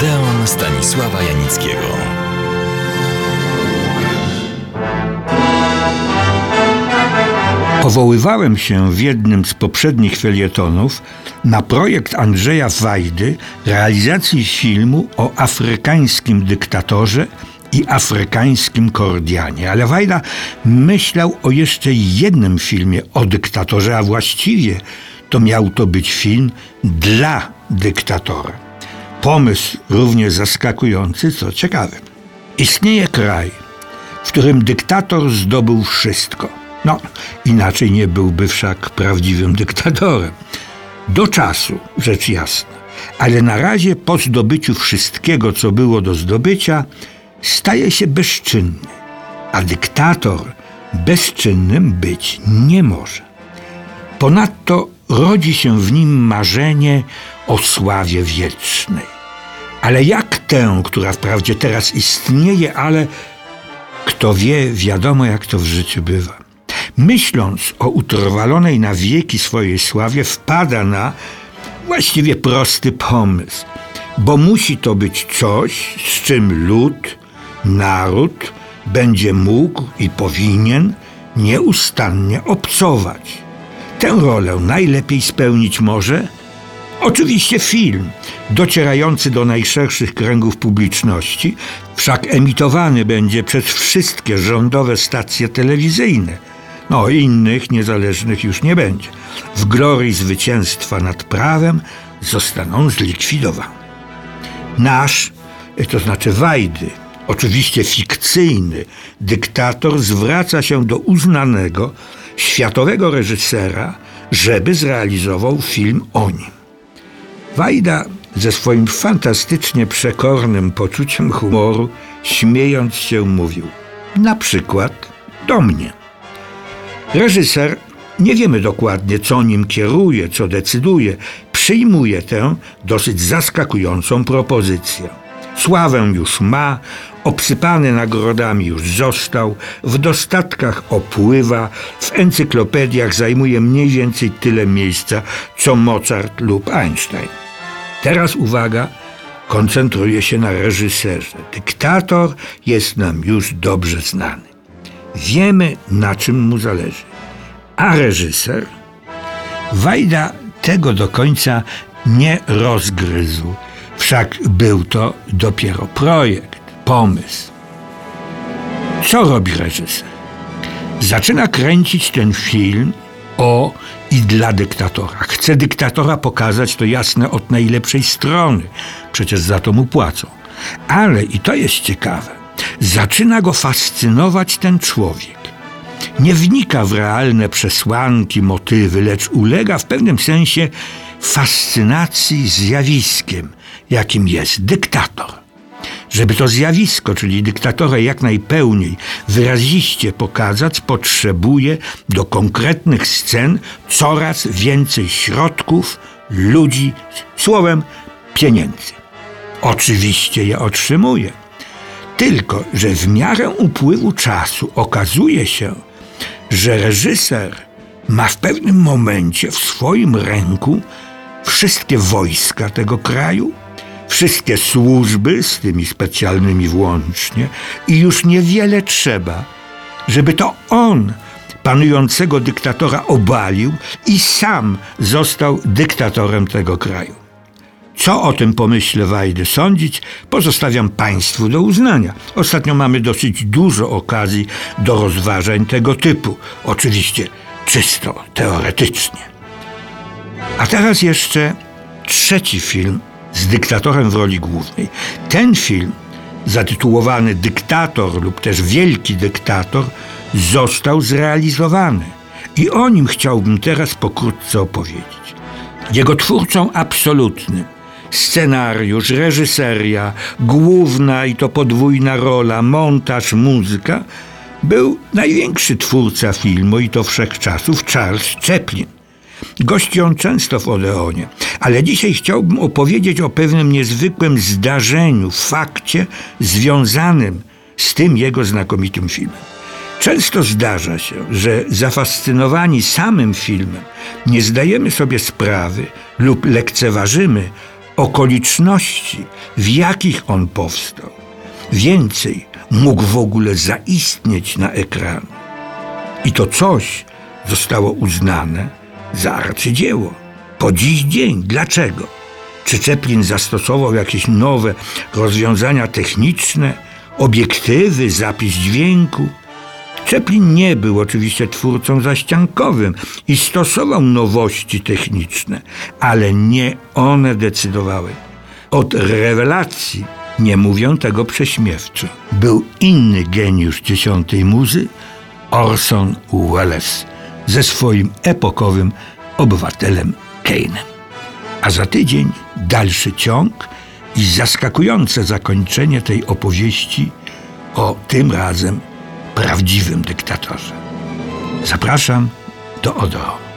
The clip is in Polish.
Odeon Stanisława Janickiego. Powoływałem się w jednym z poprzednich felietonów na projekt Andrzeja Wajdy realizacji filmu o afrykańskim dyktatorze i afrykańskim Kordianie. Ale Wajda myślał o jeszcze jednym filmie o dyktatorze, a właściwie to miał to być film dla dyktatora. Pomysł równie zaskakujący, co ciekawy. Istnieje kraj, w którym dyktator zdobył wszystko. No, inaczej nie byłby wszak prawdziwym dyktatorem. Do czasu, rzecz jasna. Ale na razie po zdobyciu wszystkiego, co było do zdobycia, staje się bezczynny. A dyktator bezczynnym być nie może. Ponadto rodzi się w nim marzenie o sławie wiecznej. Ale jak tę, która wprawdzie teraz istnieje, ale kto wie, wiadomo jak to w życiu bywa. Myśląc o utrwalonej na wieki swojej sławie, wpada na właściwie prosty pomysł, bo musi to być coś, z czym lud, naród będzie mógł i powinien nieustannie obcować. Tę rolę najlepiej spełnić może oczywiście film, docierający do najszerszych kręgów publiczności, wszak emitowany będzie przez wszystkie rządowe stacje telewizyjne. No, innych niezależnych już nie będzie. W glorii zwycięstwa nad prawem zostaną zlikwidowane. Nasz, to znaczy Wajdy, oczywiście fikcyjny dyktator zwraca się do uznanego światowego reżysera, żeby zrealizował film o nim. Wajda ze swoim fantastycznie przekornym poczuciem humoru, śmiejąc się, mówił: Na przykład do mnie. Reżyser, nie wiemy dokładnie, co nim kieruje, co decyduje, przyjmuje tę dosyć zaskakującą propozycję. Sławę już ma, obsypany nagrodami już został, w dostatkach opływa, w encyklopediach zajmuje mniej więcej tyle miejsca, co Mozart lub Einstein. Teraz uwaga, koncentruje się na reżyserze. Dyktator jest nam już dobrze znany. Wiemy, na czym mu zależy. A reżyser? Wajda tego do końca nie rozgryzł. Wszak był to dopiero projekt, pomysł. Co robi reżyser? Zaczyna kręcić ten film o i dla dyktatora. Chce dyktatora pokazać to jasne od najlepszej strony, przecież za to mu płacą. Ale, i to jest ciekawe, zaczyna go fascynować ten człowiek. Nie wnika w realne przesłanki, motywy, lecz ulega w pewnym sensie fascynacji zjawiskiem, jakim jest dyktator. Żeby to zjawisko, czyli dyktatora jak najpełniej, wyraziście pokazać, potrzebuje do konkretnych scen coraz więcej środków, ludzi, słowem pieniędzy. Oczywiście je otrzymuje. Tylko, że w miarę upływu czasu okazuje się, że reżyser ma w pewnym momencie w swoim ręku wszystkie wojska tego kraju, wszystkie służby, z tymi specjalnymi włącznie, i już niewiele trzeba, żeby to on panującego dyktatora obalił i sam został dyktatorem tego kraju. Co o tym pomyśle Wajdy sądzić, pozostawiam Państwu do uznania. Ostatnio mamy dosyć dużo okazji do rozważań tego typu. Oczywiście czysto teoretycznie. A teraz jeszcze trzeci film z dyktatorem w roli głównej. Ten film, zatytułowany Dyktator lub też Wielki Dyktator, został zrealizowany. I o nim chciałbym teraz pokrótce opowiedzieć. Jego twórcą absolutnym scenariusz, reżyseria, główna i to podwójna rola, montaż, muzyka, był największy twórca filmu i to wszechczasów Charles Chaplin. Gości on często w Odeonie, ale dzisiaj chciałbym opowiedzieć o pewnym niezwykłym zdarzeniu, fakcie związanym z tym jego znakomitym filmem. Często zdarza się, że zafascynowani samym filmem nie zdajemy sobie sprawy lub lekceważymy okoliczności, w jakich on powstał. Więcej mógł w ogóle zaistnieć na ekranu. I to coś zostało uznane za arcydzieło. Po dziś dzień. Dlaczego? Czy Chaplin zastosował jakieś nowe rozwiązania techniczne, obiektywy, zapis dźwięku? Chaplin nie był oczywiście twórcą zaściankowym i stosował nowości techniczne, ale nie one decydowały. Od rewelacji, nie mówią tego prześmiewczo, był inny geniusz dziesiątej muzy, Orson Welles, ze swoim epokowym obywatelem Kane'em. A za tydzień dalszy ciąg i zaskakujące zakończenie tej opowieści o tym razem prawdziwym dyktatorze. Zapraszam do Odo.